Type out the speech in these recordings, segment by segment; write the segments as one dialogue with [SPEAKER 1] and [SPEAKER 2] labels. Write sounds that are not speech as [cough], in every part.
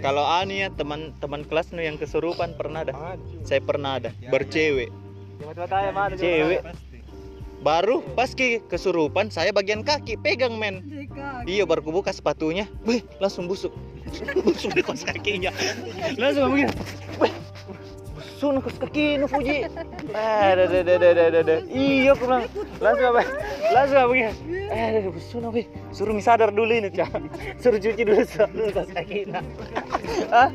[SPEAKER 1] Kalau Ani ya teman-teman kelas nu yang kesurupan pernah ada. Saya pernah ada bercewek. Cewek. Baru pas ke kesurupan saya bagian kaki pegang men. Iya baru ku buka sepatunya. Wih, langsung busuk. [laughs] busuk di kos kakinya. Langsung begini. Wih. Busuk di kos kaki nu Fuji. Ada ada ada ada ada ada. Iya aku bilang. Langsung apa? Langsung apa begini. Eh, ada busuk apa? Suruh mi sadar dulu ini, Cak. Suruh cuci dulu dulu kos kakinya. Ah,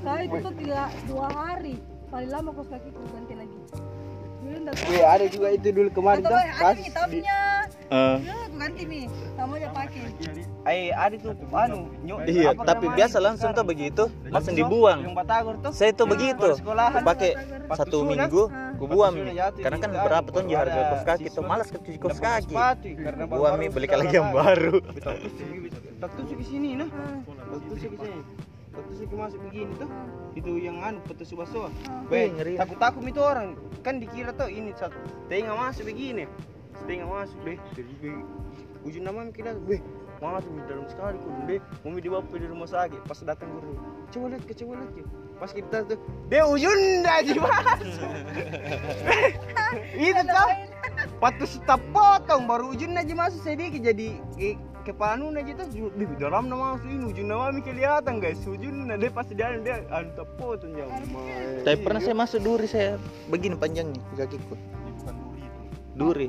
[SPEAKER 2] Saya itu tuh tiga dua hari. Paling lama kos kaki ku ganti lagi. Dulu ndak tahu.
[SPEAKER 3] Iya ada juga itu dulu kemarin
[SPEAKER 2] Atau
[SPEAKER 3] tuh
[SPEAKER 2] ada nih
[SPEAKER 1] eh,
[SPEAKER 2] Ya, aku ganti nih. Sama aja pakai.
[SPEAKER 3] Eh ada tuh anu nyu,
[SPEAKER 1] Iya,
[SPEAKER 3] apa
[SPEAKER 1] tapi biasa langsung tuh begitu, langsung dibuang. Saya tuh begitu, pakai satu minggu,
[SPEAKER 2] ah.
[SPEAKER 1] ku buang
[SPEAKER 3] sudah
[SPEAKER 1] nih.
[SPEAKER 3] jatuh
[SPEAKER 1] Karena
[SPEAKER 3] di
[SPEAKER 1] kan berapa tuh
[SPEAKER 3] baru
[SPEAKER 1] harga kos kaki tuh, malas ke kos kaki. Buang nih beli lagi yang baru.
[SPEAKER 3] Tak tusuk ke sini nah. Tak tusuk ke sini. Tak tusuk ke masuk begini tuh. Itu yang anu petus baso. Weh,
[SPEAKER 1] ngeri.
[SPEAKER 3] takut takut itu orang kan dikira tuh ini satu tengah masuk begini setengah masuk deh ujung nama kira weh masuk di dalam sekali kok deh. Mau dibawa di rumah sakit. Pas datang guru coba lihat ke coba lihat pas kita tuh ujung dah aja masuk itu tuh patus tak potong baru ujung aja masuk sedikit jadi ke, kepala nun aja tuh di dalam nama masuk ini ujung nama mi kelihatan guys. Ujung nah dia pasti dia dia anu tak potong jauh
[SPEAKER 1] Tapi pernah saya masuk duri saya. Begini panjangnya di kakiku. Duri.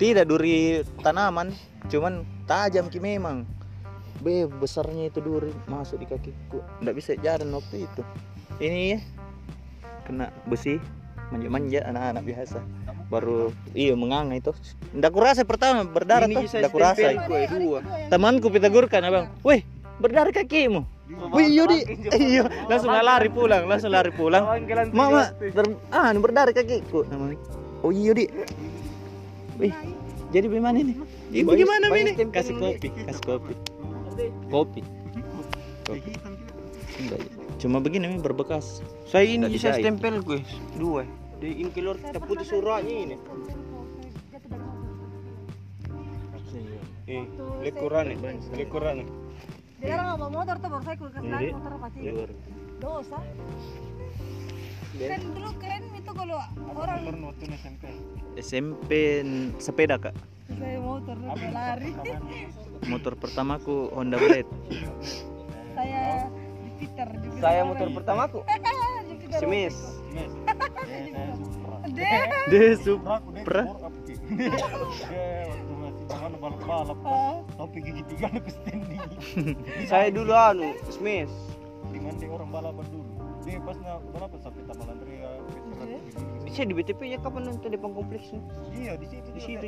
[SPEAKER 1] Tidak duri tanaman, cuman tajam ki memang. Be besarnya itu duri masuk di kakiku. Nggak bisa jalan waktu itu. Ini ya kena besi manja-manja anak-anak biasa. Baru iya menganga itu. Nggak kurasa pertama berdarah
[SPEAKER 3] ini
[SPEAKER 1] tuh. Nggak kurasa.
[SPEAKER 3] dua
[SPEAKER 1] Temanku Pitagur kan abang. Wih berdarah kakimu. Wih iya di. Iya langsung lari pulang, langsung lari pulang. Mama, ter ah berdarah kakiku namanya. Oh iya di. Wih, jadi bagaimana ini? Ibu gimana ini? Kasih kopi, kasih kopi. Kopi. Kopi. Enggak, cuma begini nih berbekas.
[SPEAKER 3] Saya ini
[SPEAKER 1] dijahit.
[SPEAKER 3] stempel gue dua. Di ini keluar kita putus suratnya ini. Eh, lekuran nih, lekuran nih.
[SPEAKER 2] Dia orang bawa motor tuh baru saya kulkas lagi motor pasti.
[SPEAKER 1] Luar.
[SPEAKER 2] Dosa. Kan dulu keren itu kalau orang
[SPEAKER 1] SMP n- sepeda kak.
[SPEAKER 2] saya motor lari.
[SPEAKER 1] Motor pertamaku Honda Blade.
[SPEAKER 2] saya Jupiter Jupiter.
[SPEAKER 3] Saya motor pertamaku. Semis.
[SPEAKER 2] Deh.
[SPEAKER 1] Deh Supra.
[SPEAKER 2] Ah,
[SPEAKER 4] Topi gigi tiga ke standing. [laughs]
[SPEAKER 3] Saya dulu anu, Semis.
[SPEAKER 4] Dengan orang balapan dulu. Dia pas na berapa sampai Taman Andrea.
[SPEAKER 3] Bisa di BTP ya kapan nonton depan kompleksnya?
[SPEAKER 4] Iya di situ.
[SPEAKER 3] Di situ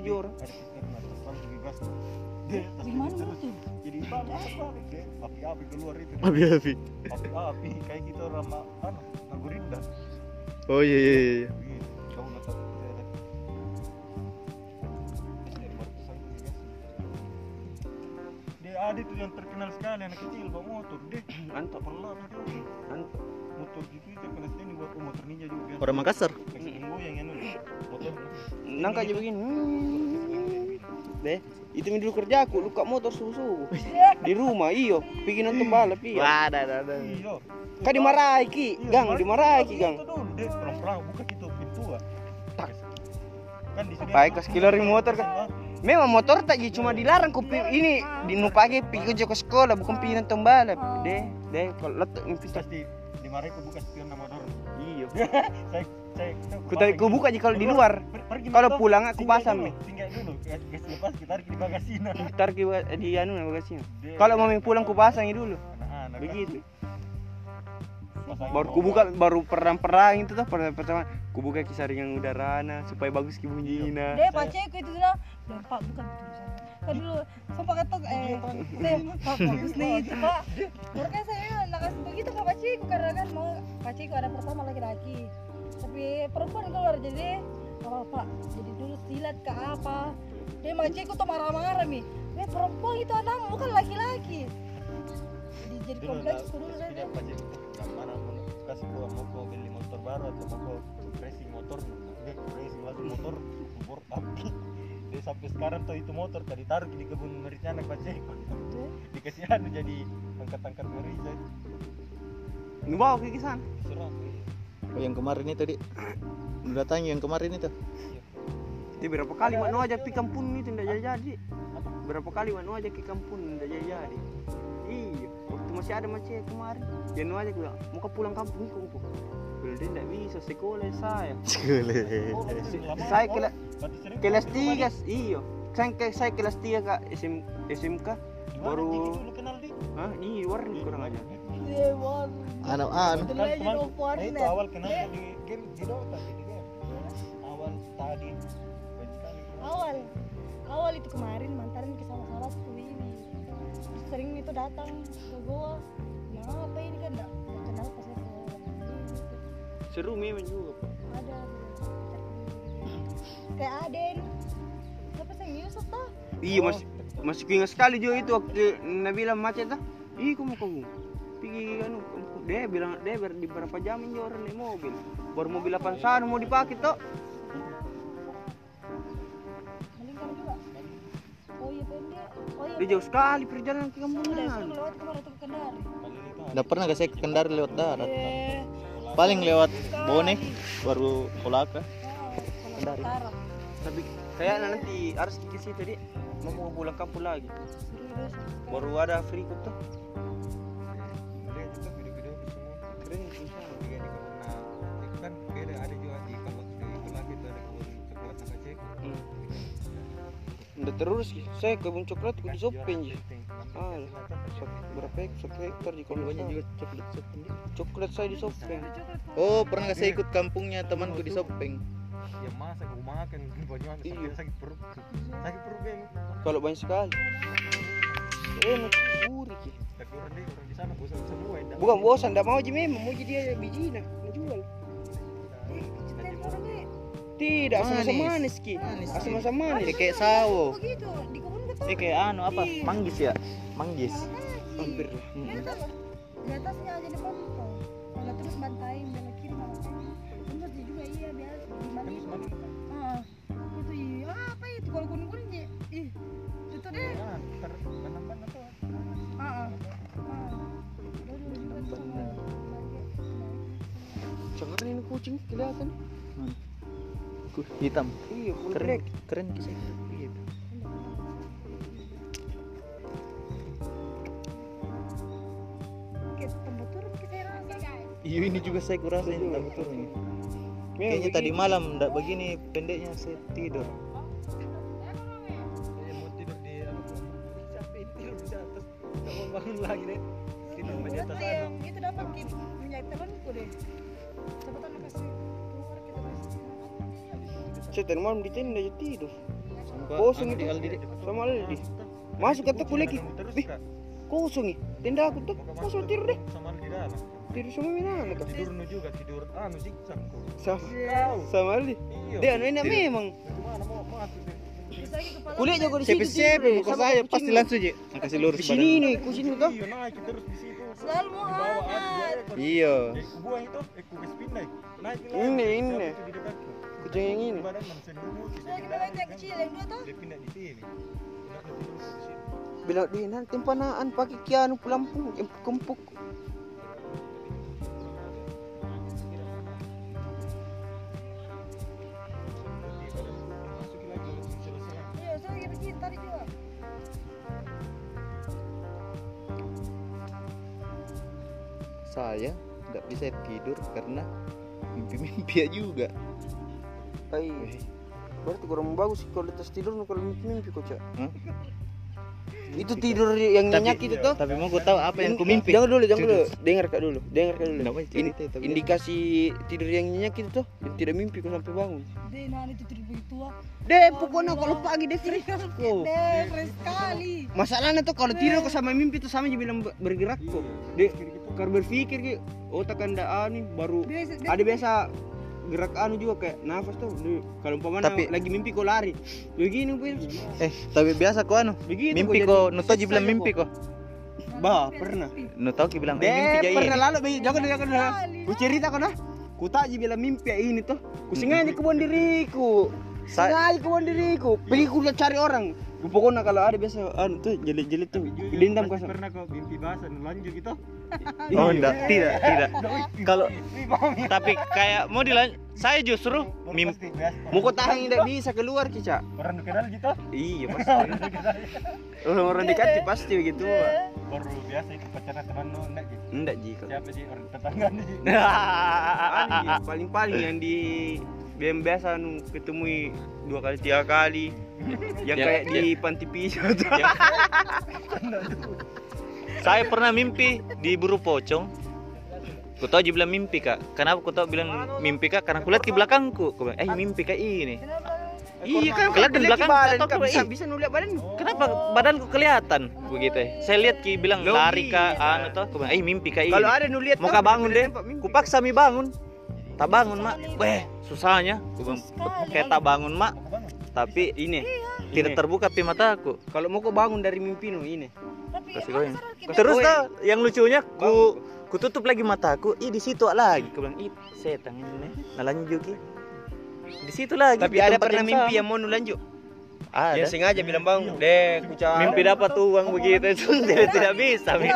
[SPEAKER 2] Gimana [laughs]
[SPEAKER 4] terus.
[SPEAKER 2] lu tuh?
[SPEAKER 4] Jadi balik deh. Api-api keluar itu.
[SPEAKER 1] Abi-abi.
[SPEAKER 4] Api-api kayak gitu ma- anu Nagurinda.
[SPEAKER 1] Oh iya iya iya.
[SPEAKER 4] Nggak tahu tuh dia. Ada tuh yang terkenal sekali anak kecil bawa motor deh.
[SPEAKER 3] Mantap.
[SPEAKER 4] Tuh.
[SPEAKER 3] Mantap.
[SPEAKER 4] Motor gitu terkenal standing buat oh, motor ninja juga.
[SPEAKER 1] Orang Makassar.
[SPEAKER 4] Goyang yang anu. Motor.
[SPEAKER 3] Nangka aja begini. Deh, itu dulu kerja aku luka motor subuh-subuh. Di rumah iyo, pergi nonton balap iya.
[SPEAKER 1] Wah, ada ada ada.
[SPEAKER 4] Iya.
[SPEAKER 3] Kan dimarahi ki, gang dimarahi ki gang.
[SPEAKER 4] Itu dulu deh, perang-perang buka gitu pintu.
[SPEAKER 3] Tak.
[SPEAKER 4] Kan di sini.
[SPEAKER 3] Baik, kas kilorin motor kan. Memang motor tak ji, cuma dilarang ku pi- ini di nu pagi pergi kerja ke sekolah bukan pergi nonton balap. Deh, deh kalau letak mi
[SPEAKER 4] pasti dimarahi aku buka spion nama dorong.
[SPEAKER 3] Iya.
[SPEAKER 4] Saya saya
[SPEAKER 3] Ku tadi ku buka aja kalau di luar. Kalau pulang aku pasang nih.
[SPEAKER 4] Singgah dulu, gas gas lepas kita tarik di bagasina.
[SPEAKER 3] Ntar ki di anu. Kalau mau pulang ku pasangi dulu.
[SPEAKER 4] Anak-anak.
[SPEAKER 3] Begitu.
[SPEAKER 4] Pasang
[SPEAKER 3] Baru ku buka baru perang-perang itu tuh pertama pertama ku buka kisah ringan udarana supaya bagus ki bunyinya.
[SPEAKER 2] Deh, paceku itu dulu. Dan Pak bukan tulisan. Kan dulu sempat ketok eh bagus nih itu Pak. Makanya saya kasih begitu ke paceku karena kan mau paceku ada pertama laki-laki. Tapi perempuan keluar jadi apa Pak? Jadi dulu silat ke apa? Dia paceku tuh marah-marah mi. Eh perempuan itu anak bukan laki-laki. Jadi jadi kompleks dulu saya.
[SPEAKER 4] mana mau kasih gua mau gua beli motor baru atau mau gua racing motor dia racing langsung motor motor api Jadi sampai sekarang tuh itu motor tadi taruh di kebun merica anak Pak Ceko. Dikasih anu jadi angkat-angkat merica.
[SPEAKER 3] Ngebawa ke sana.
[SPEAKER 4] Serah.
[SPEAKER 1] Oh yang kemarin itu di udah tanya yang kemarin itu.
[SPEAKER 3] Dia berapa kali manu aja pi kampung itu ndak jadi jadi. Berapa kali manu aja ke kampung ndak jadi jadi. Iya, waktu masih ada macet kemarin. Dia nu aja gua mau ke pulang kampung kok. Dia ndak bisa sekolah saya.
[SPEAKER 4] Lama.
[SPEAKER 3] Saya
[SPEAKER 4] Oh,
[SPEAKER 3] kela
[SPEAKER 4] berarti sering
[SPEAKER 3] kelas
[SPEAKER 4] ketemu
[SPEAKER 3] tiga,
[SPEAKER 4] lagi.
[SPEAKER 3] iya. Saya ke saya kelas tiga kak SM, SMK. Baru-? Hah, ini warna kurang aja.
[SPEAKER 1] Anu anu.
[SPEAKER 4] Itu awal kenal di game di Dota di game. Awal tadi.
[SPEAKER 5] Awal. Awal itu kemarin mantaran ke salah-salah tuh ini. Sering itu datang ke gua. Nah, apa ini kan enggak kenal pas.
[SPEAKER 3] Seru memang juga. Pak.
[SPEAKER 5] Ada kayak Aden. Siapa sih Yusuf tuh?
[SPEAKER 3] Iya, masih masih ingat sekali juga itu waktu Nabila macet dah. Ih, kamu kamu. Pergi anu, dia bilang dia ber, di berapa jam ini orang naik mobil. Baru mobil 8 sana mau dipakai
[SPEAKER 5] juga. Oh iya pendek. Oh iya.
[SPEAKER 3] Dia jauh sekali perjalanan ke
[SPEAKER 5] tuh Kendari?
[SPEAKER 4] Itu
[SPEAKER 1] Udah pernah gak saya ke Kendari lewat darat?
[SPEAKER 5] Eh,
[SPEAKER 1] Paling lewat Bone baru Kolaka.
[SPEAKER 5] kalau Utara.
[SPEAKER 3] Tapi kayaknya nanti harus ke situ tadi mau pulang kampung lagi. Baru ada free cook tuh.
[SPEAKER 4] keren di itu kan beda ada juga di kalau di Kolak itu ada kebun coklat sama Ceko.
[SPEAKER 3] Udah terus saya kebun coklat.
[SPEAKER 4] Jualan
[SPEAKER 3] ji.
[SPEAKER 4] penting.
[SPEAKER 3] Ah, berapa? Satu hektar di
[SPEAKER 1] banyak juga coklat.
[SPEAKER 3] Coklat saya di Sopeng.
[SPEAKER 1] Oh, pernah gak saya ikut kampungnya temanku di Sopeng?
[SPEAKER 4] Ya masa gue makan [laughs] banyak
[SPEAKER 3] Iya.
[SPEAKER 4] sakit perut. Sakit perut ben.
[SPEAKER 3] Kalau banyak sekali. Enak, gurih. Ki.
[SPEAKER 4] Tapi orang di orang di sana bosan semua. indah.
[SPEAKER 3] Bukan bosan, enggak mau aja memang mau jadi dia bijina, menjual.
[SPEAKER 5] Cetain orangnya.
[SPEAKER 3] Tidak, asam-asam
[SPEAKER 1] Manis.
[SPEAKER 3] manis ki.
[SPEAKER 1] Manis, Ki.
[SPEAKER 3] Asam-asam manis.
[SPEAKER 1] Eh, kayak sawo.
[SPEAKER 5] Begitu, di kebun ketemu.
[SPEAKER 1] Eh kayak anu apa? Manggis ya? Manggis.
[SPEAKER 3] Hampir.
[SPEAKER 1] Hmm.
[SPEAKER 5] Di atas, di atasnya aja di pantau. Kalau terus bantaing belok kiri kanan kiri. Terus dia juga iya biasa di mana
[SPEAKER 4] Tembus
[SPEAKER 5] itu.
[SPEAKER 4] mana?
[SPEAKER 5] Ah, itu iya apa itu kalau kuning kuning ya? Ih, itu deh.
[SPEAKER 4] Ah, ntar banang-banang tuh.
[SPEAKER 5] Ah, ah.
[SPEAKER 3] Jangan ini kucing kelihatan.
[SPEAKER 1] Kuh, hitam.
[SPEAKER 3] Iya,
[SPEAKER 1] Keren. Keren kisah.
[SPEAKER 3] Iya
[SPEAKER 1] ini juga saya kurasa ini tambah turun. ini. Kayaknya tadi malam enggak begini pendeknya saya tidur.
[SPEAKER 4] Saya mau tidur di apa tuh? Capek ini tidur di atas. Gak mau bangun lagi deh. Tidur di atas
[SPEAKER 5] itu dapat punya temanku deh. Kan kasih keluar kita kasih.
[SPEAKER 3] Saya tadi malam di tenda aja tidur. Kosong itu.
[SPEAKER 1] Aldi.
[SPEAKER 3] Sama Aldi. Masuk kata kuliah ki. Kosong nih. Tenda aku tuh. Kosong
[SPEAKER 4] masuk
[SPEAKER 3] tidur deh.
[SPEAKER 4] Sama di dalam.
[SPEAKER 3] Tidur sama Minang tuh.
[SPEAKER 4] Tidur nu juga tidur anu zigzag kok.
[SPEAKER 3] Sama sama Aldi.
[SPEAKER 4] Iya.
[SPEAKER 3] Dia anu ini memang. Kuliah juga di situ.
[SPEAKER 1] siapa
[SPEAKER 3] tidur,
[SPEAKER 1] muka saya pasti langsung je. Kasih lurus
[SPEAKER 3] Di sini nih, kucing tuh.
[SPEAKER 4] Iya naik terus di situ.
[SPEAKER 5] Selalu mau
[SPEAKER 4] ekor.
[SPEAKER 1] Iya.
[SPEAKER 4] Eh, buang itu, eh ku kasih pindah. Naik.
[SPEAKER 3] Ini, ini. Kucing yang ini.
[SPEAKER 5] Sudah kita lihat yang kecil yang dua tuh.
[SPEAKER 4] Dia pindah di sini. Pindah di tidur
[SPEAKER 3] nanti tempanaan pakai kianu pelampung yang kempuk.
[SPEAKER 5] Tadi juga.
[SPEAKER 1] Saya enggak bisa tidur karena mimpi-mimpi juga.
[SPEAKER 3] Hai. Berarti kurang bagus atas tidur kalau mimpi-mimpi kok, Cak.
[SPEAKER 1] Hah?
[SPEAKER 3] Itu tidur yang
[SPEAKER 1] Tapi-
[SPEAKER 3] nyenyak itu tuh.
[SPEAKER 1] Tapi mau kau tahu apa yang ku mimpi?
[SPEAKER 3] Jangan dulu, jangan dulu. Dengar kak dulu, dengar kak dulu. Indikasi tidur yang nyenyak itu tuh, yang tidak mimpi kok sampai bangun.
[SPEAKER 5] Deh, nah itu tidur begitu ah.
[SPEAKER 3] Deh, pokoknya kalau pagi deh fresh. Oh.
[SPEAKER 5] Deh, fresh sekali.
[SPEAKER 3] Masalahnya tuh kalau tidur kok sama mimpi tuh sama aja bilang ber- bergerak kok. Deh, kalau berpikir gitu, otak anda anu baru ada biasa gerak anu juga kayak nafas tuh. Deh, Kalau umpamanya
[SPEAKER 1] Tapi-
[SPEAKER 3] lagi mimpi kok lari. Begini.
[SPEAKER 1] Eh, tapi biasa kau anu.
[SPEAKER 3] Begitu
[SPEAKER 1] Mimpi
[SPEAKER 3] kok
[SPEAKER 1] kau,
[SPEAKER 3] jadi.
[SPEAKER 1] Nuto ji bilang mimpi kau.
[SPEAKER 3] Bah, pernah.
[SPEAKER 1] Nuto ki bilang, eh mimpi
[SPEAKER 3] Deh,
[SPEAKER 1] jai.
[SPEAKER 3] pernah lalu jangan jangan Ku cerita kau dah. Ku tak je bilang mimpi ini tuh. Ku sengaja kebun diriku. Sengaja kawan diriku. Pergi ku cari orang. Pokoknya kalau ada biasa anu tuh jelit-jelit tuh
[SPEAKER 4] Pasti
[SPEAKER 3] kau.
[SPEAKER 4] pernah kok mimpi bahasa lanjut gitu [laughs]
[SPEAKER 1] Oh enggak, tidak, tidak. Kalau tapi kayak mau dilan saya justru mim
[SPEAKER 4] pasti biasa
[SPEAKER 3] Mau kau tahan tidak bisa keluar kica.
[SPEAKER 4] orang kenal gitu
[SPEAKER 3] Iya [laughs] pasti. Orang-orang dekat sih pasti begitu. Pak.
[SPEAKER 4] baru biasa itu pacaran teman lu enggak gitu
[SPEAKER 3] Enggak Ji. kau.
[SPEAKER 4] siapa sih orang tetangga nih
[SPEAKER 3] Paling, Ji. [laughs] paling-paling yang di BM biasa anu ketemu dua kali tiga kali yang
[SPEAKER 1] Ya,
[SPEAKER 3] kayak
[SPEAKER 1] ya.
[SPEAKER 3] di panti pijat
[SPEAKER 1] saya pernah mimpi di buru pocong. Ku tahu bilang mimpi kak. Kenapa ku tahu bilang mimpi kak? Karena ku lihat di belakangku. Ku bilang, eh mimpi kak ini.
[SPEAKER 3] Iya kan
[SPEAKER 1] Kelihatan
[SPEAKER 3] lihat
[SPEAKER 1] belakang,
[SPEAKER 3] badan Kak, bisa bisa nulis badan
[SPEAKER 1] Kenapa badanku kelihatan begitu? ya? Saya lihat ki bilang lari kak,
[SPEAKER 3] iya.
[SPEAKER 1] anu toh. Ku bilang, eh mimpi kak ini.
[SPEAKER 3] kalau ada nulis
[SPEAKER 1] Mau kak bangun deh. Ku paksa mi bangun. Tak bangun mak. Weh susahnya. Ku bilang, kayak tak bangun mak. Tapi
[SPEAKER 3] ini
[SPEAKER 1] tidak terbuka pi mataku.
[SPEAKER 3] kalau mau kau bangun dari mimpi nu ini
[SPEAKER 1] Kasih goyang. Terus tau yang lucunya ku ku tutup lagi mataku, ih di situ lagi. Ku bilang, ih setan ini. Nah lanjut ki. Di situ lagi.
[SPEAKER 3] tapi ada pernah mimpi yang mau nu lanjut
[SPEAKER 1] Ada.
[SPEAKER 3] yang sengaja bilang bangun deh ku cari
[SPEAKER 1] Mimpi dapat uang begitu. [laughs] Itu tidak tidak bisa.
[SPEAKER 4] Iya,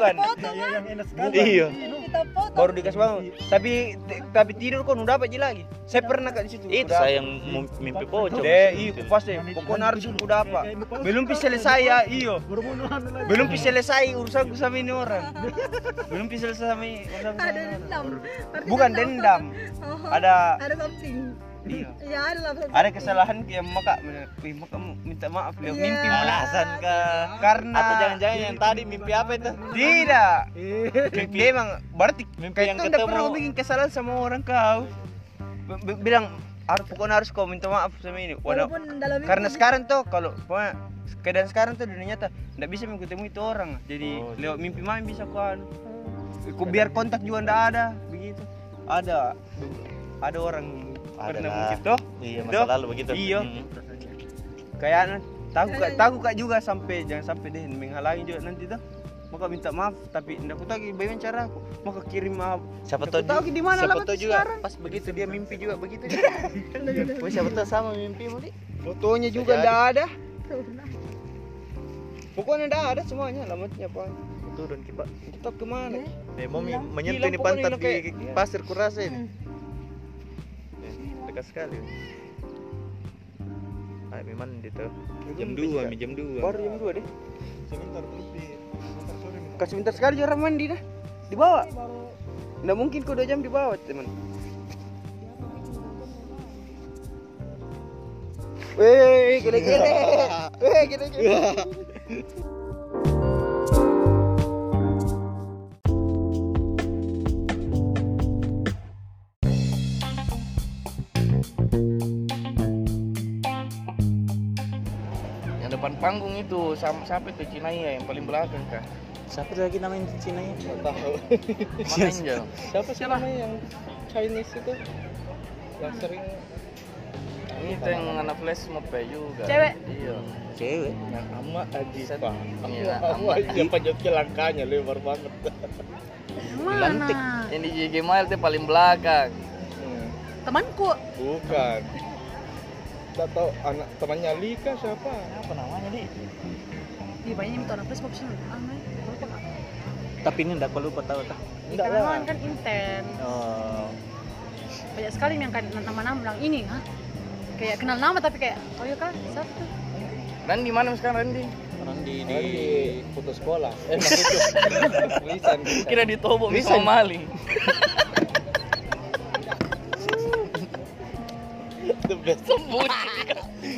[SPEAKER 4] sekali.
[SPEAKER 1] Iya.
[SPEAKER 2] Kita foto.
[SPEAKER 3] baru dikasih bangun tapi tapi tidur kok nu dapat aja lagi? Saya pernah kak di situ.
[SPEAKER 1] Itu saya yang mimpi pocong.
[SPEAKER 3] deh. Iya. Pasti pokoknya harus ku dapat. Belum bisa selesai ya iyo belum bisa selesai urusanku sama ini orang. Belum bisa selesai [laughs] sama
[SPEAKER 2] Ada
[SPEAKER 3] ini
[SPEAKER 2] dendam.
[SPEAKER 3] Bukan dendam
[SPEAKER 2] Oh,
[SPEAKER 3] ada
[SPEAKER 2] Ada something.
[SPEAKER 3] Iya.
[SPEAKER 2] Ya ada lah
[SPEAKER 3] ada kesalahan yang maka wih maka minta maaf
[SPEAKER 2] Iya.
[SPEAKER 3] Leo mimpi
[SPEAKER 1] Alasan kah?
[SPEAKER 3] karena
[SPEAKER 1] Atau jangan-jangan yang tadi mimpi apa itu?
[SPEAKER 3] tidak. Dia emang berarti
[SPEAKER 1] Mimpi yang
[SPEAKER 3] itu nggak
[SPEAKER 1] ketemu.
[SPEAKER 3] pernah bikin kesalahan sama orang kau bilang harus pokoknya harus kau minta maaf sama ini.
[SPEAKER 2] Walaupun dalam mimpi
[SPEAKER 3] karena
[SPEAKER 2] gitu.
[SPEAKER 3] sekarang tuh kalau pokoknya keadaan sekarang tuh dunia nyata nggak bisa ketemu itu orang. Jadi
[SPEAKER 1] Oh,
[SPEAKER 3] lewat mimpi main bisa kau anu. Ku biar kontak juga nggak ada begitu. Ada ada orang pernah tuh
[SPEAKER 1] Iya masa lalu begitu.
[SPEAKER 3] Iya.
[SPEAKER 1] Mm.
[SPEAKER 3] kayak tahu kak tahu kak juga sampai jangan sampai deh menghalangi juga nanti tuh maka minta maaf tapi ndak aku tahu bagaimana cara aku maka kirim maaf
[SPEAKER 1] Siapa tahu
[SPEAKER 3] tahu
[SPEAKER 1] juga-
[SPEAKER 3] di mana
[SPEAKER 1] siapa tahu juga
[SPEAKER 3] sekarang.
[SPEAKER 1] pas begitu dia mimpi juga begitu. [laughs] Wah, siapa tahu sama mimpimu nih.
[SPEAKER 3] fotonya juga
[SPEAKER 1] Jadi.
[SPEAKER 3] ndak ada pokoknya ndak ada semuanya alamatnya apa
[SPEAKER 1] Turun ki pak.
[SPEAKER 3] kita ke mana
[SPEAKER 1] Eh, mau menyentuh
[SPEAKER 3] pokoknya
[SPEAKER 1] pantat di
[SPEAKER 3] iya.
[SPEAKER 1] pasir kurasa ini. Dekat sekali. Ayo mandi tuh. Jam. 2 mi jam 2.
[SPEAKER 3] baru jam dua deh
[SPEAKER 4] sebentar minta
[SPEAKER 3] kasih sebentar sekali orang mandi dah dibawa
[SPEAKER 2] Baru
[SPEAKER 3] ndak mungkin kau dua jam dibawa teman Weh, gele-gele. Weh, gele-gele. [laughs]
[SPEAKER 6] panggung itu sama siapa itu Cina ya yang paling belakang kah?
[SPEAKER 1] Siapa lagi namanya di Cina ya?
[SPEAKER 3] tahu. [laughs]
[SPEAKER 6] Mana Angel?
[SPEAKER 3] Siapa sih namanya yang Chinese itu? Yang sering
[SPEAKER 6] Ini tuh yang anak flash mob ya juga.
[SPEAKER 2] Cewek?
[SPEAKER 6] Iya.
[SPEAKER 1] Cewek.
[SPEAKER 3] yang ama aja
[SPEAKER 6] Set.
[SPEAKER 3] pak.
[SPEAKER 6] Iya,
[SPEAKER 3] ama aja panjatnya langkahnya lebar banget.
[SPEAKER 1] Lantik.
[SPEAKER 6] Yang di JG Mile tuh paling belakang.
[SPEAKER 2] temanku.
[SPEAKER 3] Bukan. Tak tahu anak temannya Lika siapa?
[SPEAKER 1] Apa namanya di?
[SPEAKER 2] Di banyak minta orang Facebook sih. Aneh. Lupa nggak?
[SPEAKER 1] Tapi ini enggak perlu tahu tah.
[SPEAKER 3] Enggak
[SPEAKER 2] Karena
[SPEAKER 3] lah.
[SPEAKER 2] kan kan inten.
[SPEAKER 1] Oh.
[SPEAKER 2] Banyak sekali yang kan nama-nama bilang ini, hah? Kayak kenal nama tapi kayak, oh iya kak, siapa tuh?
[SPEAKER 6] Randy mana sekarang Randy?
[SPEAKER 1] Orang di
[SPEAKER 3] Di,
[SPEAKER 1] di
[SPEAKER 3] putus sekolah. Eh maksudnya Lisan. [laughs]
[SPEAKER 6] Kira ditobok
[SPEAKER 1] Bisa.
[SPEAKER 6] bisa Sembunyi.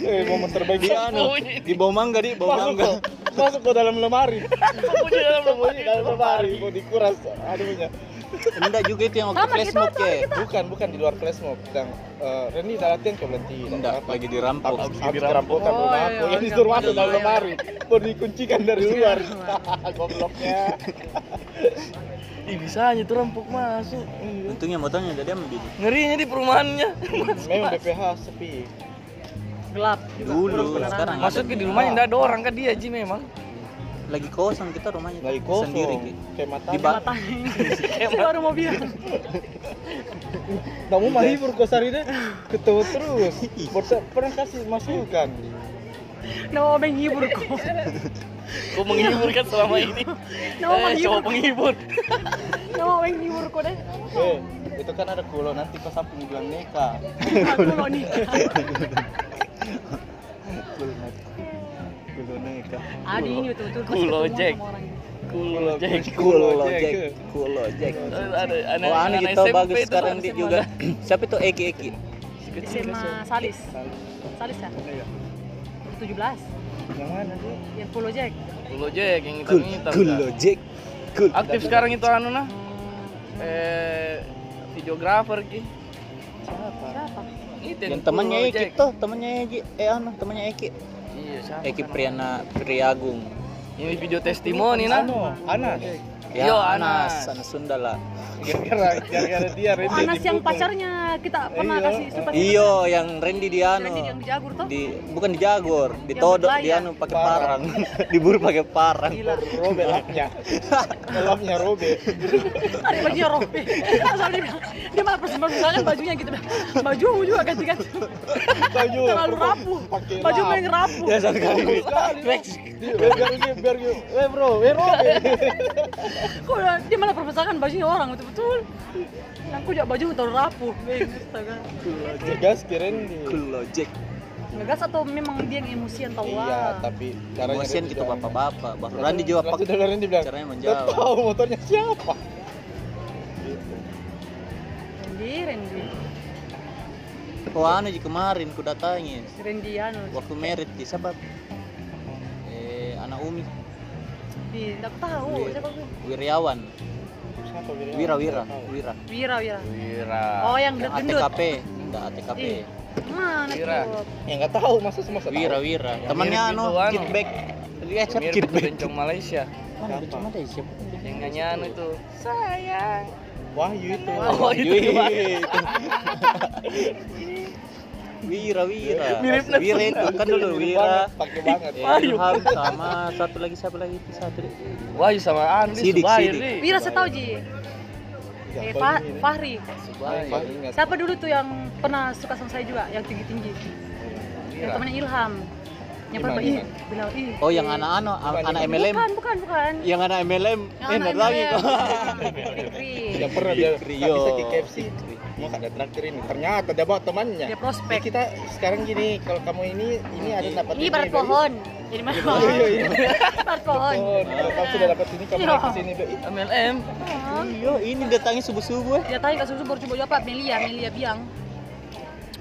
[SPEAKER 3] Eh momen terbaik.
[SPEAKER 1] di anu di bawah mangga di bawah mangga.
[SPEAKER 3] Masuk ke dalam lemari.
[SPEAKER 6] Sembunyi dalam
[SPEAKER 3] Sembunyi dalam lemari. Mau dikuras aduhnya.
[SPEAKER 1] Enggak juga itu yang waktu
[SPEAKER 2] Sama
[SPEAKER 1] flash mob ke.
[SPEAKER 3] Bukan, bukan di luar flash mob. Sedang uh, Reni udah latihan kok berhenti.
[SPEAKER 1] Enggak, lagi dirampok.
[SPEAKER 3] Habis kerampokan
[SPEAKER 2] Oh,
[SPEAKER 3] rumah
[SPEAKER 2] iya,
[SPEAKER 3] aku. Yang
[SPEAKER 2] iya,
[SPEAKER 3] disuruh
[SPEAKER 2] iya,
[SPEAKER 3] masuk dalam
[SPEAKER 2] iya.
[SPEAKER 3] lemari. Mau dikuncikan dari luar. [laughs] Gobloknya. [laughs]
[SPEAKER 6] Ih bisa aja tuh rampok masuk.
[SPEAKER 1] Untungnya motornya udah diambil.
[SPEAKER 6] Ngerinya di perumahannya.
[SPEAKER 3] Memang BPH sepi.
[SPEAKER 2] Gelap.
[SPEAKER 1] Dulu, sekarang
[SPEAKER 6] Masuk ke di rumahnya enggak ada orang kan dia Ji memang.
[SPEAKER 1] lagi kosong kita rumahnya
[SPEAKER 7] lagi kosong
[SPEAKER 1] sendiri Ki.
[SPEAKER 7] kayak mata
[SPEAKER 1] di ba-
[SPEAKER 2] matanya [laughs] baru mau bilang [laughs]
[SPEAKER 7] kamu mah hibur kok sari deh ketawa terus [laughs] pernah kasih masukan
[SPEAKER 2] nama menghibur kok
[SPEAKER 6] Kau menghibur kan selama ini.
[SPEAKER 2] nama
[SPEAKER 6] Eh,
[SPEAKER 2] menghibur
[SPEAKER 6] cowok penghibur.
[SPEAKER 2] nama menghibur kok deh
[SPEAKER 7] eh itu kan ada kulo nanti kau sampai bilang neka
[SPEAKER 2] mau nikah
[SPEAKER 7] kulo neka
[SPEAKER 2] Adi ini betul-betul pas
[SPEAKER 6] Kulo, Jack. Cool Jack.
[SPEAKER 1] Kulo
[SPEAKER 7] Jack.
[SPEAKER 1] Kulo Jack.
[SPEAKER 6] Ada anak anak SMP
[SPEAKER 1] bagus sekarang di juga. [clears throat] Siapa itu Eki Eki?
[SPEAKER 2] SMA Salis Salis ya
[SPEAKER 7] Iya.
[SPEAKER 2] 17
[SPEAKER 7] yang mana sih
[SPEAKER 2] yang Pulau Jack
[SPEAKER 6] Kulo Jack yang
[SPEAKER 1] Kul,
[SPEAKER 6] hitam-hitam.
[SPEAKER 1] kulo Jack. Kul.
[SPEAKER 6] Aktif sekarang itu anu nah. Eh videografer ki.
[SPEAKER 2] siapa
[SPEAKER 6] Itu
[SPEAKER 1] Yang temannya
[SPEAKER 6] Kulo
[SPEAKER 1] Eki tuh, temannya Eki. Eh anu, temannya Eki.
[SPEAKER 6] Iya, siapa?
[SPEAKER 1] Eki
[SPEAKER 6] kan?
[SPEAKER 1] Priana Priagung.
[SPEAKER 6] Ini video testimoni nah.
[SPEAKER 7] anu Anas
[SPEAKER 1] Ya,
[SPEAKER 6] Yo,
[SPEAKER 1] Anas,
[SPEAKER 6] Anas.
[SPEAKER 1] Anas Sunda lah.
[SPEAKER 7] gara-gara dia
[SPEAKER 2] oh
[SPEAKER 7] Randy
[SPEAKER 2] Anas yang pacarnya kita pernah
[SPEAKER 7] Iya.
[SPEAKER 2] kasih super
[SPEAKER 1] Iyo, yang Randy di anu.
[SPEAKER 2] Randy yang di Jagur tuh
[SPEAKER 1] Di bukan di
[SPEAKER 2] berlayar.
[SPEAKER 1] di anu pakai parang. Diburu pakai parang.
[SPEAKER 2] gila
[SPEAKER 7] Robe lapnya lapnya Robe
[SPEAKER 2] ada bajunya Robi asal dia dia malah persembahan bajunya gitu baju juga ganti-ganti
[SPEAKER 7] baju
[SPEAKER 2] terlalu rapuh baju main rapuh
[SPEAKER 1] Ya sekali.
[SPEAKER 7] Dia- biar biar dia biar eh bro eh Robe
[SPEAKER 2] kok dia malah perpecahan bajunya orang betul-betul. Yang aku juga baju terlalu rapuh. Astaga
[SPEAKER 7] gas keren nih
[SPEAKER 1] Kulo Jack.
[SPEAKER 2] ngegas atau memang dia yang emosian tau
[SPEAKER 7] iya tapi caranya
[SPEAKER 1] Emosian gitu bapak-bapak. Randy juga
[SPEAKER 7] Langsung
[SPEAKER 1] pakai
[SPEAKER 7] dari Randy bilang
[SPEAKER 1] caranya
[SPEAKER 7] "Nggak
[SPEAKER 1] menjawab.
[SPEAKER 7] tahu motornya siapa.
[SPEAKER 2] Randy Randy.
[SPEAKER 1] Oh anu kemarin ku datangi
[SPEAKER 2] Randy anu.
[SPEAKER 1] Waktu merit di siapa? Eh anak Umi
[SPEAKER 2] di nggak tahu siapa
[SPEAKER 7] siapa
[SPEAKER 1] Wira Wira Wira.
[SPEAKER 2] Wira Wira
[SPEAKER 6] Wira.
[SPEAKER 2] oh yang
[SPEAKER 1] Yang
[SPEAKER 2] gendut
[SPEAKER 1] ATKP, enggak ATKP.
[SPEAKER 2] Ih, mana
[SPEAKER 6] Wira.
[SPEAKER 2] tuh
[SPEAKER 7] ya nggak tahu masa semasa
[SPEAKER 1] Wira Wira. Temannya anu
[SPEAKER 6] itu.
[SPEAKER 1] Kitback. Lihat
[SPEAKER 6] Mirip
[SPEAKER 1] Kitback.
[SPEAKER 6] bencong Malaysia.
[SPEAKER 1] Mana bencong ada siapa?
[SPEAKER 6] Yang nyanyi anu itu. Sayang.
[SPEAKER 7] Wahyu itu
[SPEAKER 6] Oh, itu. [laughs] [laughs]
[SPEAKER 1] Wira Wira.
[SPEAKER 6] Mirip lah.
[SPEAKER 1] Wira itu kan dulu Wira.
[SPEAKER 7] pakai banget
[SPEAKER 1] Eh, Ilham sama satu lagi siapa lagi itu satu.
[SPEAKER 6] Wahyu sama anu di
[SPEAKER 1] Sidik, Sidik.
[SPEAKER 6] di.
[SPEAKER 2] Wira saya tahu Ji eh Fa-? Fahri siapa dulu tuh yang pernah suka sama saya juga yang tinggi tinggi yang
[SPEAKER 6] Wira.
[SPEAKER 2] temannya Ilham yang pernah ih bilang ih
[SPEAKER 1] Oh yang anak-anak
[SPEAKER 7] Bukan,
[SPEAKER 1] anak
[SPEAKER 7] bukan.
[SPEAKER 1] MLM.
[SPEAKER 2] bukan bukan bukan
[SPEAKER 1] Yang anak MLM.
[SPEAKER 2] Yang anak
[SPEAKER 1] lagi kok.
[SPEAKER 7] Yang pernah dia nggak bisa ke KFC mau ada traktir ini ternyata dia bawa temannya
[SPEAKER 2] dia
[SPEAKER 7] Jadi
[SPEAKER 2] prospek
[SPEAKER 7] kita sekarang gini kalau kamu ini ini ada dapat
[SPEAKER 2] ini barat pohon jadi mana
[SPEAKER 7] iya, iya. [laughs]
[SPEAKER 2] barat pohon
[SPEAKER 7] Oh, kalau kamu sudah dapat ini kamu
[SPEAKER 2] Iya.
[SPEAKER 7] naik ke sini
[SPEAKER 6] MLM.
[SPEAKER 1] Iya, ini datangnya subuh-subuh. eh.
[SPEAKER 2] dia tanya ke susu baru coba apa Melia Melia biang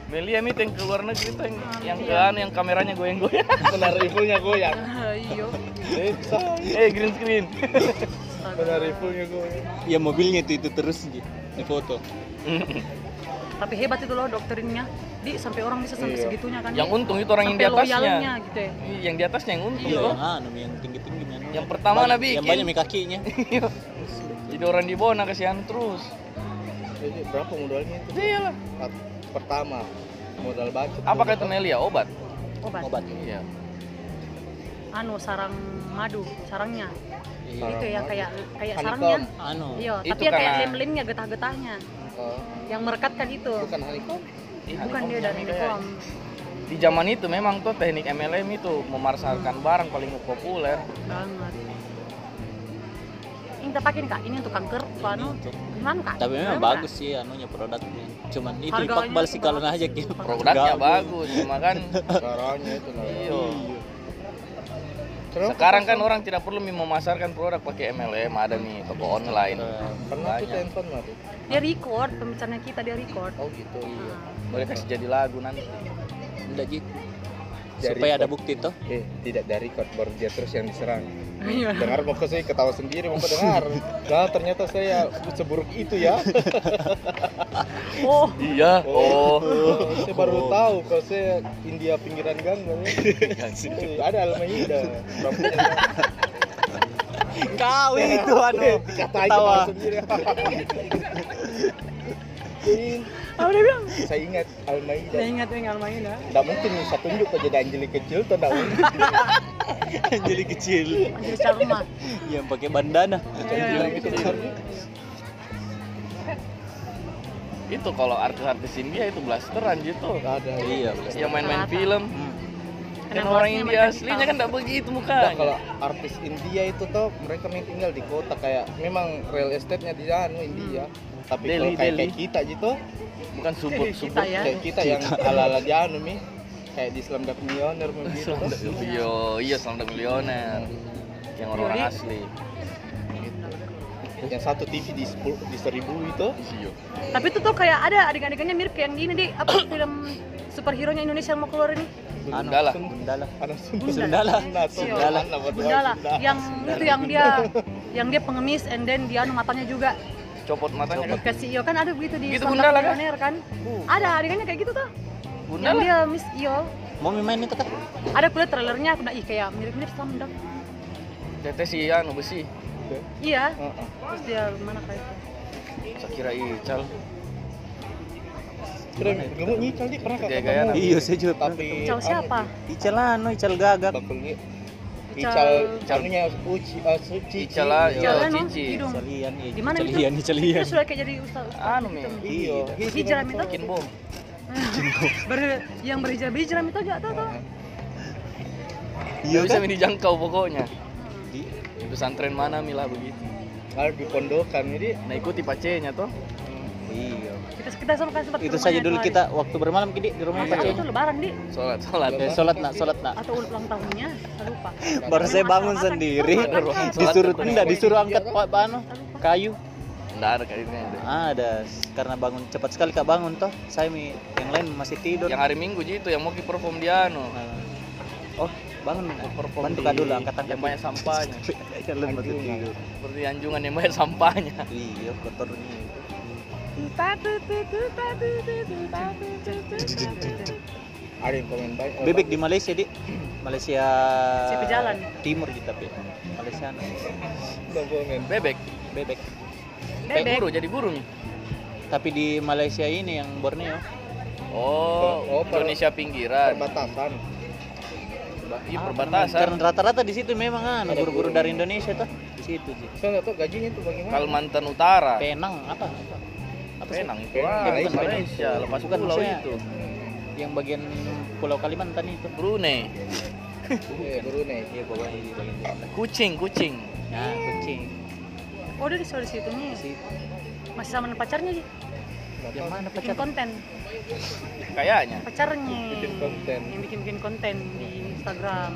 [SPEAKER 6] Melia itu yang ke luar negeri itu yang,
[SPEAKER 2] Ah,
[SPEAKER 6] yang
[SPEAKER 2] iya.
[SPEAKER 6] anu yang kameranya goyang-goyang. [laughs]
[SPEAKER 7] benar rifle-nya goyang
[SPEAKER 2] Ah, iyo
[SPEAKER 7] Desa.
[SPEAKER 6] eh green screen. [laughs]
[SPEAKER 7] benar rifle-nya goyang
[SPEAKER 1] Ya mobilnya itu itu terus Ji. Di foto.
[SPEAKER 2] tapi hebat itu loh doktrinnya di sampai orang bisa sampai
[SPEAKER 7] Iya.
[SPEAKER 2] segitunya kan
[SPEAKER 6] yang untung itu orang yang di
[SPEAKER 2] Sampai
[SPEAKER 6] atasnya.
[SPEAKER 2] gitu ya
[SPEAKER 6] Iya, Yang di atasnya yang untung
[SPEAKER 1] Iya,
[SPEAKER 6] loh.
[SPEAKER 1] yang anu yang tinggi-tinggi yang,
[SPEAKER 6] Yang pertama
[SPEAKER 1] banyak,
[SPEAKER 6] Nabi
[SPEAKER 1] Yang banyak mi kakinya. [laughs]
[SPEAKER 6] Jadi orang di bawah kasihan terus.
[SPEAKER 7] Jadi berapa modalnya itu
[SPEAKER 6] Iya lah.
[SPEAKER 7] pertama modal budget
[SPEAKER 6] Apa kata Melia? Obat.
[SPEAKER 2] obat
[SPEAKER 1] Obat.
[SPEAKER 6] Iya.
[SPEAKER 2] Anu sarang madu sarangnya.
[SPEAKER 1] Iya.
[SPEAKER 2] itu ya kayak kayak
[SPEAKER 7] Honeycomb.
[SPEAKER 2] sarangnya.
[SPEAKER 1] Anu.
[SPEAKER 2] iya
[SPEAKER 6] Itu
[SPEAKER 2] tapi ya kayak lem-lemnya getah-getahnya.
[SPEAKER 7] Oh,
[SPEAKER 2] yang merekatkan itu.
[SPEAKER 7] Bukan honeycomb?
[SPEAKER 6] Ih,
[SPEAKER 2] bukan
[SPEAKER 6] honeycomb
[SPEAKER 2] dia dari Nikom
[SPEAKER 6] Di zaman itu memang tuh teknik MLM itu memasarkan barang paling populer.
[SPEAKER 2] banget. Ini kita pakai kak. Ini untuk kanker anu gimana kak?
[SPEAKER 1] Tapi memang bagus sih anunya produknya. Cuman itu
[SPEAKER 2] Harganya
[SPEAKER 1] dipakbal sih kalau aja gitu.
[SPEAKER 6] Produknya bagus, cuma kan [laughs]
[SPEAKER 7] caranya itu lah Kenapa
[SPEAKER 6] Sekarang kan orang tidak perlu memasarkan produk pakai MLM, ada nih toko online.
[SPEAKER 7] pernah tuh
[SPEAKER 6] banyak.
[SPEAKER 7] telepon mah tuh
[SPEAKER 2] dia record pembicaraan kita dia record
[SPEAKER 7] oh gitu
[SPEAKER 6] Iya. Boleh kasih jadi lagu nanti.
[SPEAKER 1] Enggak.
[SPEAKER 7] Dari
[SPEAKER 1] Supaya ada bukti toh.
[SPEAKER 7] eh tidak dari record baru dia terus yang diserang
[SPEAKER 2] Iya.
[SPEAKER 7] Dengar mau saya ketawa sendiri mau dengar nah ternyata saya seburuk itu ya
[SPEAKER 2] oh
[SPEAKER 6] Iya. Oh.
[SPEAKER 7] saya baru tahu kalau saya India pinggiran gang kan ya. Eh, ada Almeida
[SPEAKER 1] Kau itu anu.
[SPEAKER 7] dikatain
[SPEAKER 1] Ketawa.
[SPEAKER 7] sendiri Jadi,
[SPEAKER 2] Apa dia bilang?
[SPEAKER 7] Saya ingat Almaida.
[SPEAKER 2] Saya ingat yang main dah.
[SPEAKER 7] Tidak mungkin bisa tunjuk jadi Anjali kecil tuh tidak mungkin. [laughs]
[SPEAKER 1] Anjali kecil
[SPEAKER 2] Anjir Sharma.
[SPEAKER 1] yang pakai bandana.
[SPEAKER 2] Iya,
[SPEAKER 7] Bilang itu
[SPEAKER 6] kalau artis-artis India itu blaster anjir tuh.
[SPEAKER 7] Ada.
[SPEAKER 1] Iya,
[SPEAKER 6] Yang main-main film.
[SPEAKER 1] Hmm.
[SPEAKER 6] Kan
[SPEAKER 2] Karena
[SPEAKER 6] orang India aslinya kan enggak begitu
[SPEAKER 7] Nah,
[SPEAKER 6] mukanya.
[SPEAKER 7] kalau artis India itu tuh mereka main tinggal di kota kayak memang real estate-nya di sana India. Tapi
[SPEAKER 6] Delhi,
[SPEAKER 7] kalau kayak, kayak kita gitu,
[SPEAKER 6] bukan subur subur.
[SPEAKER 2] ya.
[SPEAKER 7] kayak kita yang ala-ala di anu mi, kayak di Slumdog Millionaire begitu.
[SPEAKER 6] Iya, iya Slumdog Millionaire. Yang orang-orang
[SPEAKER 2] Jadi-
[SPEAKER 6] asli.
[SPEAKER 7] yang satu TV di sepuluh di seribu itu
[SPEAKER 6] Iya.
[SPEAKER 2] Tapi itu tuh kayak ada adegan-adegannya mirip kayak yang di ini di apa [clears throat] film superhero nya Indonesia yang mau keluar ini.
[SPEAKER 6] Gundala.
[SPEAKER 1] Gundala. Sundala.
[SPEAKER 7] Sunda
[SPEAKER 2] Gundala yang itu yang dia [laughs] yang dia pengemis and then dia anu matanya juga
[SPEAKER 6] Copot matanya kan.
[SPEAKER 2] dikasih iyo kan ada begitu di
[SPEAKER 6] Gitu Gundala kan?
[SPEAKER 2] Kan ada adegannya kayak gitu tuh yang
[SPEAKER 6] Gundala.
[SPEAKER 2] dia miss iyo
[SPEAKER 1] Mau main itu kan?
[SPEAKER 2] ada kuliah trailernya aku ih kayak mirip-mirip Slumdog
[SPEAKER 6] Tete si anu besi.
[SPEAKER 2] iya
[SPEAKER 7] Heeh.
[SPEAKER 2] terus dia mana kayak itu
[SPEAKER 6] Saya kira Ical.
[SPEAKER 7] Keren, kamu nyicil di pernah kak
[SPEAKER 6] Gaya-gayaan.
[SPEAKER 7] ketemu?
[SPEAKER 1] Iya, saya juga.
[SPEAKER 7] Tapi
[SPEAKER 2] Ical siapa
[SPEAKER 1] Ical anu, Ical gagak.
[SPEAKER 2] Ical-
[SPEAKER 7] Ical, Icalnya Uci, uh, Suci.
[SPEAKER 6] Ical lah,
[SPEAKER 7] Iya.
[SPEAKER 6] Ical? Cici.
[SPEAKER 1] Icalian, iya.
[SPEAKER 2] Di mana itu?
[SPEAKER 1] Icalian, Icalian.
[SPEAKER 2] Dia sudah kayak jadi ustaz
[SPEAKER 6] Anu, Mi.
[SPEAKER 2] gitu.
[SPEAKER 7] Iya.
[SPEAKER 2] Itu
[SPEAKER 6] Bikin bom.
[SPEAKER 2] Ber yang berhijab hijrah itu aja tuh tuh
[SPEAKER 6] Iya bisa dijangkau pokoknya.
[SPEAKER 1] Di
[SPEAKER 6] Di pesantren mana milah begitu.
[SPEAKER 7] Harus di pondokan ini.
[SPEAKER 6] Nah ikuti pacenya toh.
[SPEAKER 1] Iya.
[SPEAKER 2] kita kita sama kan sempat
[SPEAKER 1] Itu saja dulu
[SPEAKER 2] hari.
[SPEAKER 1] kita waktu bermalam kidi di rumah Pak
[SPEAKER 2] itu lebaran di
[SPEAKER 6] Sholat sholat.
[SPEAKER 1] Eh, sholat nak, sholat nak.
[SPEAKER 2] atau ulang tahunnya saya lupa
[SPEAKER 1] Baru saya bangun sendiri, disuruh enggak disuruh angkat pak anu kayu.
[SPEAKER 6] Enggak ada kayaknya. deh.
[SPEAKER 1] Ada karena bangun cepat sekali kak bangun toh. Saya mi yang lain masih tidur.
[SPEAKER 6] Yang hari Minggu gitu yang mau perform di anu.
[SPEAKER 1] Nah. Oh, bangun
[SPEAKER 6] Perform
[SPEAKER 1] bantu kak dulu angkat angkat
[SPEAKER 6] yang banyak sampahnya. [laughs]
[SPEAKER 1] Kalian masih tidur.
[SPEAKER 6] Seperti anjungan yang banyak sampahnya.
[SPEAKER 1] Iya, kotornya itu.
[SPEAKER 7] Ada yang komen baik. oh,
[SPEAKER 1] Bebek di Malaysia di [clears throat] Malaysia
[SPEAKER 2] Si pejalan.
[SPEAKER 1] timur gitu tapi Malaysia.
[SPEAKER 6] Bebek.
[SPEAKER 1] bebek.
[SPEAKER 6] Kayak
[SPEAKER 2] bebek
[SPEAKER 6] guru jadi guru nih.
[SPEAKER 1] Tapi di Malaysia ini yang Borneo
[SPEAKER 6] Oh,
[SPEAKER 7] Oh, per-
[SPEAKER 6] Indonesia pinggiran.
[SPEAKER 7] Perbatasan.
[SPEAKER 6] Iya
[SPEAKER 1] karena
[SPEAKER 6] perbatasan.
[SPEAKER 1] rata-rata di situ memang anu guru-guru dari Indonesia tuh di situ sih.
[SPEAKER 7] Saya nggak tahu gajinya tuh bagaimana.
[SPEAKER 6] Kalimantan Utara.
[SPEAKER 1] Penang apa? Apa sih?
[SPEAKER 6] Penang itu
[SPEAKER 7] Penang,
[SPEAKER 6] ah,
[SPEAKER 7] Malaysia.
[SPEAKER 6] bukan Malaysia, lepas
[SPEAKER 1] Bukan,
[SPEAKER 6] pulau itu.
[SPEAKER 1] Yang bagian Pulau Kalimantan itu.
[SPEAKER 6] Brunei.
[SPEAKER 7] Iya, Brunei.
[SPEAKER 1] Iya, pokoknya di bagian sana.
[SPEAKER 6] Kucing, kucing.
[SPEAKER 1] Nah, kucing.
[SPEAKER 2] Oh dia disuruh di situ nih
[SPEAKER 1] situ.
[SPEAKER 2] masih sama pacarnya sih
[SPEAKER 1] Yang mana
[SPEAKER 2] bikin
[SPEAKER 1] pacar?
[SPEAKER 2] konten
[SPEAKER 6] Kayaknya.
[SPEAKER 2] pacarnya
[SPEAKER 7] Bikin konten.
[SPEAKER 2] yang bikin bikin konten di Instagram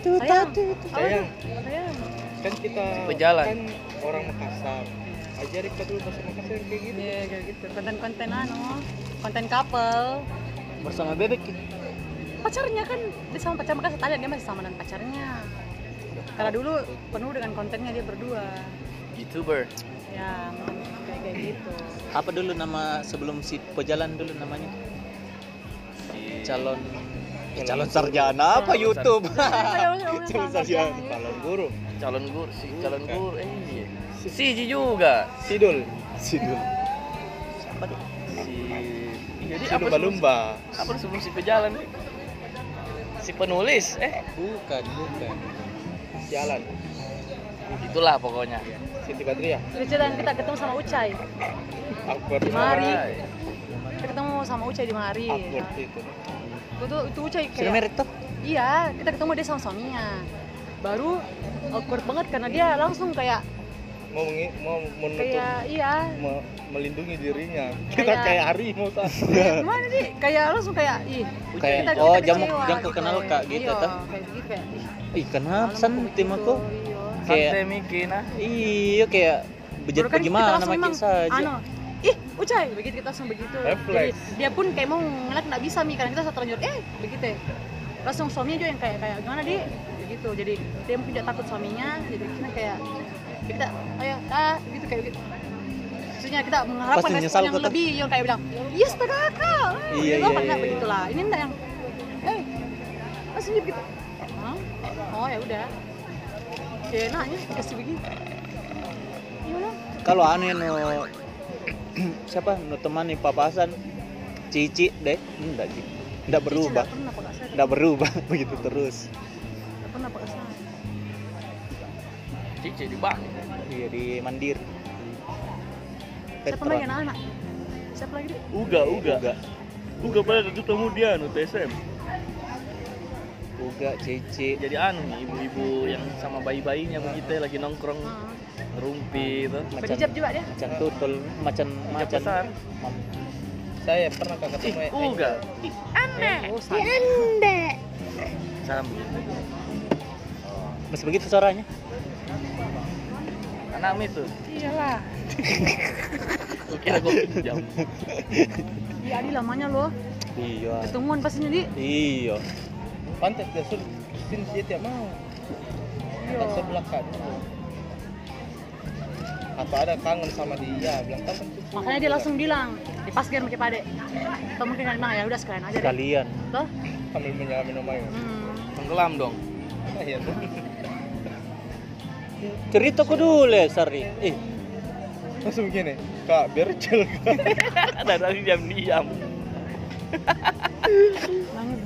[SPEAKER 1] Tuh,
[SPEAKER 2] sayang
[SPEAKER 1] tuh,
[SPEAKER 2] Apa
[SPEAKER 7] Sayang.
[SPEAKER 2] tuh? sayang
[SPEAKER 7] Kan kita
[SPEAKER 6] Pejalan.
[SPEAKER 7] kan orang Makassar. Ajari kita dulu bahasa Makassar kayak gitu.
[SPEAKER 2] Iya kayak gitu konten-konten anu konten couple
[SPEAKER 1] Bersama bebek.
[SPEAKER 2] pacarnya kan dia sama pacar makanya tadi dia masih sama dengan pacarnya karena dulu penuh dengan kontennya dia berdua
[SPEAKER 6] YouTuber.
[SPEAKER 2] yang kayak gitu
[SPEAKER 1] Apa dulu nama sebelum si pejalan dulu namanya?
[SPEAKER 6] Si
[SPEAKER 1] Calon eh, calon sarjana apa
[SPEAKER 6] Calon
[SPEAKER 1] YouTube? [laughs]
[SPEAKER 2] Calon
[SPEAKER 1] sarjana.
[SPEAKER 7] Calon guru.
[SPEAKER 6] calon guru, si calon guru. Eh, iya. Si Ji juga.
[SPEAKER 7] Sidul.
[SPEAKER 1] Sidul. Siapa tuh?
[SPEAKER 6] Si Jadi apa
[SPEAKER 7] Balumba.
[SPEAKER 6] sebelum- Apa sebelum si pejalan? nih? Si penulis. Eh,
[SPEAKER 1] Bukan, bukan.
[SPEAKER 7] Jalan.
[SPEAKER 6] itulah pokoknya.
[SPEAKER 7] Siti Badriah.
[SPEAKER 2] Cerita kita ketemu sama Ucai
[SPEAKER 7] Akbar.
[SPEAKER 2] di Mari kita ketemu sama Ucai di Mari
[SPEAKER 7] Akbar itu.
[SPEAKER 2] itu itu Ucai
[SPEAKER 1] Sudah
[SPEAKER 2] kayak
[SPEAKER 1] merit tuh?
[SPEAKER 2] iya kita ketemu dia sama suaminya baru awkward banget karena dia langsung kayak
[SPEAKER 7] Mau mengi- mau menutup
[SPEAKER 2] kayak iya
[SPEAKER 7] me- melindungi dirinya. Kita
[SPEAKER 2] Kayak-
[SPEAKER 7] kayak harimau tak.
[SPEAKER 2] gimana sih kayak langsung kayak ih
[SPEAKER 1] Kayak,
[SPEAKER 2] kita-
[SPEAKER 1] oh,
[SPEAKER 2] kita
[SPEAKER 1] jamu-
[SPEAKER 2] kecewa
[SPEAKER 1] jangkau kenal Kak, gitu,
[SPEAKER 2] iya,
[SPEAKER 1] toh?
[SPEAKER 2] kayak gitu kayak ih
[SPEAKER 1] kenapa
[SPEAKER 2] malam
[SPEAKER 1] santim
[SPEAKER 2] kok
[SPEAKER 1] aku?
[SPEAKER 2] Iya.
[SPEAKER 1] Kayak-
[SPEAKER 6] Santai mikir nah.
[SPEAKER 1] Iya, kayak bejat
[SPEAKER 2] kan
[SPEAKER 1] bagaimana
[SPEAKER 2] langsung
[SPEAKER 1] makin
[SPEAKER 2] memang,
[SPEAKER 1] saja.
[SPEAKER 2] anu, ih Ucai begitu kita langsung begitu. Jadi, dia pun kayak mau ngeliat nggak bisa mi karena kita satu terlanjur eh begitu ya langsung suaminya juga yang kayak kayak gimana di begitu jadi dia mungkin tidak takut suaminya jadi kita kayak kita ayo ah gitu kayak gitu maksudnya kita mengharapkan
[SPEAKER 1] Pasti
[SPEAKER 2] respon yang
[SPEAKER 1] kok, tuh.
[SPEAKER 2] lebih yang kayak bilang yes kakak kakak
[SPEAKER 1] Iya,
[SPEAKER 2] iya,
[SPEAKER 1] iya,
[SPEAKER 2] iya,
[SPEAKER 1] iya.
[SPEAKER 2] begitulah ini enggak yang eh masih gitu Hah? oh ya udah kayak enaknya kasih begitu lah
[SPEAKER 1] Kalau anu yang no, [clears throat] siapa? Nu temani papasan Cici deh. Enggak sih enggak berubah. enggak berubah [laughs] begitu terus.
[SPEAKER 2] Nggak pernah pakai saya.
[SPEAKER 6] Cici di bank.
[SPEAKER 1] iya di Mandiri
[SPEAKER 2] siapa lagi anak-anak siapa lagi deh
[SPEAKER 1] Uga Uga. Uga.
[SPEAKER 6] Uga pada ketemu dia nu TSM.
[SPEAKER 1] Cici
[SPEAKER 6] Jadi anu nih ibu-ibu yang sama bayi-bayinya begitu lagi nongkrong rumpi itu.
[SPEAKER 2] berhijab juga dia?
[SPEAKER 1] macan tutul macan
[SPEAKER 6] Hijab
[SPEAKER 1] macan
[SPEAKER 6] besar.
[SPEAKER 7] Saya pernah kan ketemu
[SPEAKER 6] Ih, Uga.
[SPEAKER 2] oh sama
[SPEAKER 6] Salam. Begitu.
[SPEAKER 1] masih begitu suaranya?
[SPEAKER 6] Anak itu.
[SPEAKER 2] iyalah. [laughs]
[SPEAKER 6] Kira gue pinjam.
[SPEAKER 2] iya di lamanya loh.
[SPEAKER 1] Iya.
[SPEAKER 2] Ketemuan pastinya di.
[SPEAKER 1] Iya
[SPEAKER 7] pantas dia suruh sini dia tiap mau
[SPEAKER 2] iya.
[SPEAKER 7] Kan sebelah kan. Atau ada kangen sama dia bilang kangen
[SPEAKER 2] makanya dia langsung bilang di pas dia pakai pade. Atau mungkin kan bilang ya udah sekalian aja deh.
[SPEAKER 1] Kalian
[SPEAKER 2] toh
[SPEAKER 7] sambil menyala minum air
[SPEAKER 2] hmm.
[SPEAKER 6] Tenggelam dong.
[SPEAKER 7] iya tuh
[SPEAKER 1] cerita ku dulu ya Sari. Eh
[SPEAKER 7] langsung gini kak biar cel [laughs]
[SPEAKER 6] Ada diam-diam.
[SPEAKER 2] nangis bro